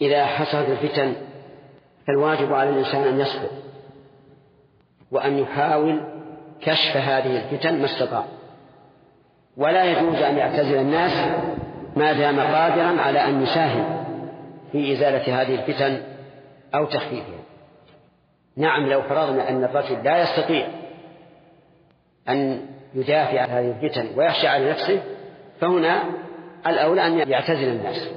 إذا حصلت الفتن فالواجب على الإنسان أن يصبر وأن يحاول كشف هذه الفتن ما استطاع. ولا يجوز أن يعتزل الناس ما دام قادرا على أن يساهم في إزالة هذه الفتن أو تخفيفها. نعم لو فرضنا أن الرجل لا يستطيع أن يدافع عن هذه الفتن ويخشى على نفسه فهنا الأولى أن يعتزل الناس.